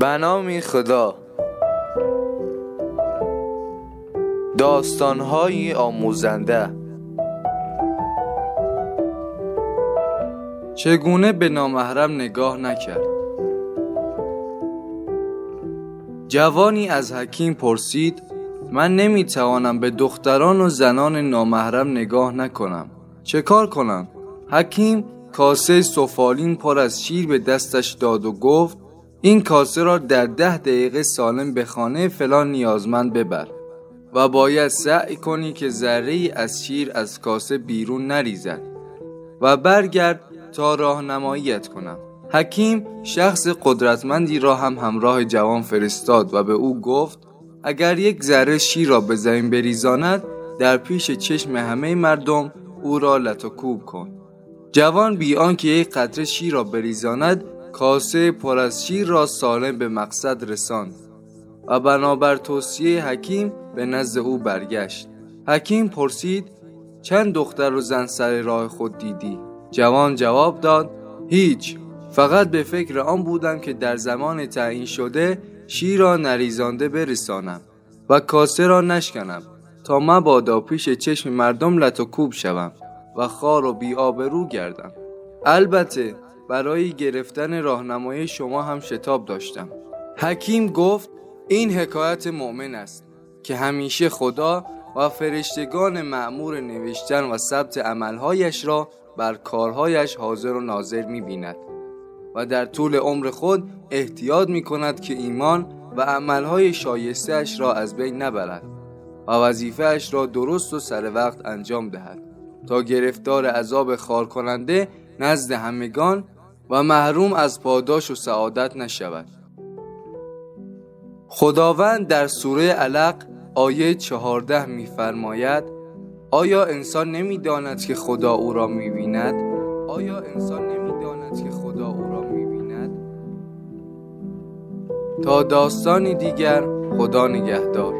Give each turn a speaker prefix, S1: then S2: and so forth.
S1: بنامی خدا. داستانهایی آموزنده.
S2: چگونه به نامحرم نگاه نکرد؟ جوانی از حکیم پرسید من نمی‌توانم به دختران و زنان نامحرم نگاه نکنم. چه کار کنم؟ حکیم کاسه سفالین پر از شیر به دستش داد و گفت این کاسه را در ده دقیقه سالم به خانه فلان نیازمند ببر و باید سعی کنی که ذره ای از شیر از کاسه بیرون نریزد و برگرد تا راهنماییت کنم. حکیم شخص قدرتمندی را هم همراه جوان فرستاد و به او گفت اگر یک ذره شیر را به زمین بریزاند در پیش چشم همه مردم او را لطکوب کن. جوان بی آنکه یک قطره شیر را بریزاند کاسه پر از شیر را سالم به مقصد رساند و بنابر توصیه حکیم به نزد او برگشت. حکیم پرسید چند دختر و زن سر راه خود دیدی؟ جوان جواب داد هیچ. فقط به فکر آن بودم که در زمان تعیین شده شیر را نریزانده برسانم و کاسه را نشکنم تا مبادا پیش چشم مردم لط و کوب شوم و خار و بیآبرو گردم. البته برای گرفتن راهنمایی شما هم شتاب داشتم. حکیم گفت این حکایت مؤمن است که همیشه خدا و فرشتگان معمور نوشتن و ثبت عملهایش را بر کارهایش حاضر و ناظر می بیند و در طول عمر خود احتیاط می کند که ایمان و عملهای شایستهش را از بین نبرد و وظیفهش را درست و سر وقت انجام دهد تا گرفتار عذاب خار کننده نزد همگان و محروم از پاداش و سعادت نشود. خداوند در سوره علق آیه چهارده میفرماید آیا انسان نمی‌داند که خدا او را می‌بیند؟ آیا انسان نمی‌داند که خدا او را می‌بیند؟ تا داستانی دیگر خدا نگهدار.